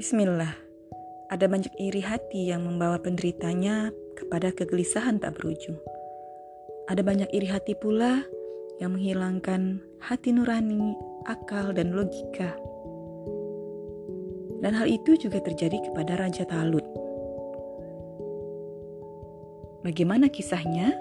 Bismillah, ada banyak iri hati yang membawa penderitanya kepada kegelisahan tak berujung. Ada banyak iri hati pula yang menghilangkan hati nurani, akal, dan logika. Dan hal itu juga terjadi kepada Raja Talut. Bagaimana kisahnya?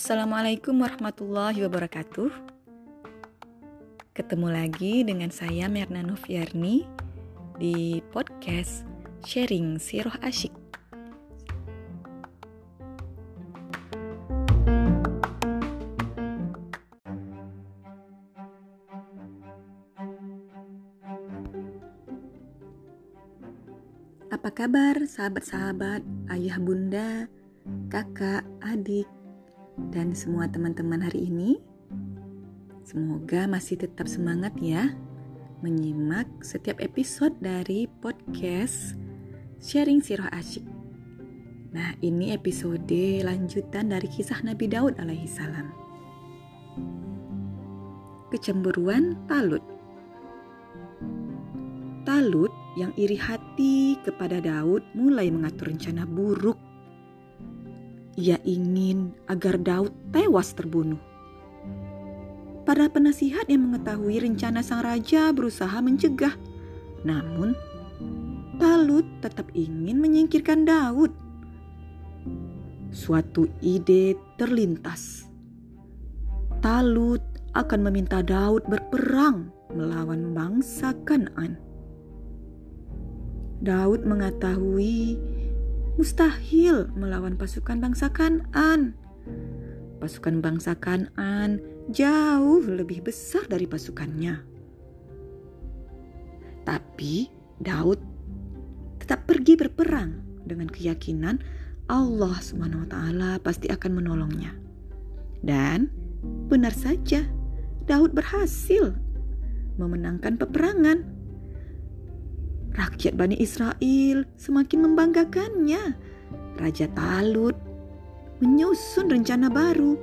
Assalamualaikum warahmatullahi wabarakatuh. Ketemu lagi dengan saya Merna Noviarni di podcast Sharing Siroh Asyik. Apa kabar sahabat-sahabat, ayah bunda, kakak, adik, dan semua teman-teman hari ini. Semoga masih tetap semangat ya menyimak setiap episode dari podcast Sharing Sirah Asyik. Nah, ini episode lanjutan dari kisah Nabi Daud alaihi salam. Kecemburuan Talut. Talut yang iri hati kepada Daud mulai mengatur rencana buruk ia ingin agar Daud tewas terbunuh. Para penasihat yang mengetahui rencana sang raja berusaha mencegah, namun Talut tetap ingin menyingkirkan Daud. Suatu ide terlintas. Talut akan meminta Daud berperang melawan bangsa Kanaan. Daud mengetahui mustahil melawan pasukan bangsa Kanan. Pasukan bangsa Kanan jauh lebih besar dari pasukannya. Tapi Daud tetap pergi berperang dengan keyakinan Allah Subhanahu wa taala pasti akan menolongnya. Dan benar saja, Daud berhasil memenangkan peperangan Rakyat Bani Israel semakin membanggakannya. Raja Talut menyusun rencana baru.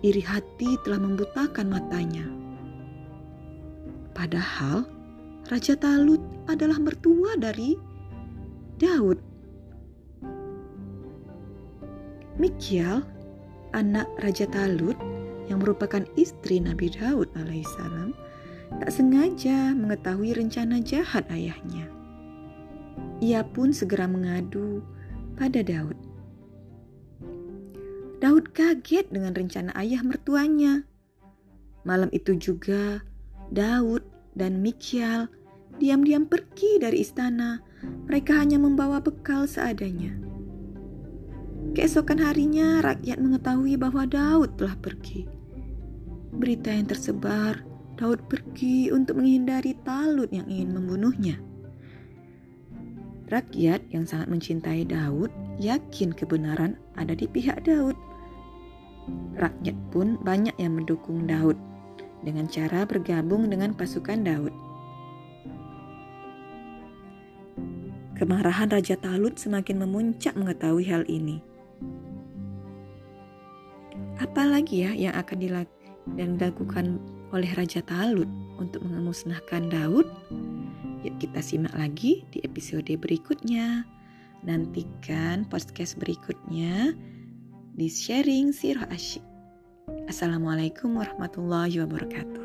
Iri hati telah membutakan matanya. Padahal Raja Talut adalah mertua dari Daud. Mikial, anak Raja Talut yang merupakan istri Nabi Daud alaihissalam, tak sengaja mengetahui rencana jahat ayahnya. Ia pun segera mengadu pada Daud. Daud kaget dengan rencana ayah mertuanya. Malam itu juga, Daud dan Mikial diam-diam pergi dari istana. Mereka hanya membawa bekal seadanya. Keesokan harinya, rakyat mengetahui bahwa Daud telah pergi. Berita yang tersebar Daud pergi untuk menghindari Talut yang ingin membunuhnya. Rakyat yang sangat mencintai Daud yakin kebenaran ada di pihak Daud. Rakyat pun banyak yang mendukung Daud dengan cara bergabung dengan pasukan Daud. Kemarahan Raja Talut semakin memuncak mengetahui hal ini. Apalagi ya yang akan dilakukan oleh Raja Talut untuk memusnahkan Daud? Yuk kita simak lagi di episode berikutnya. Nantikan podcast berikutnya di sharing Sirah Asyik. Assalamualaikum warahmatullahi wabarakatuh.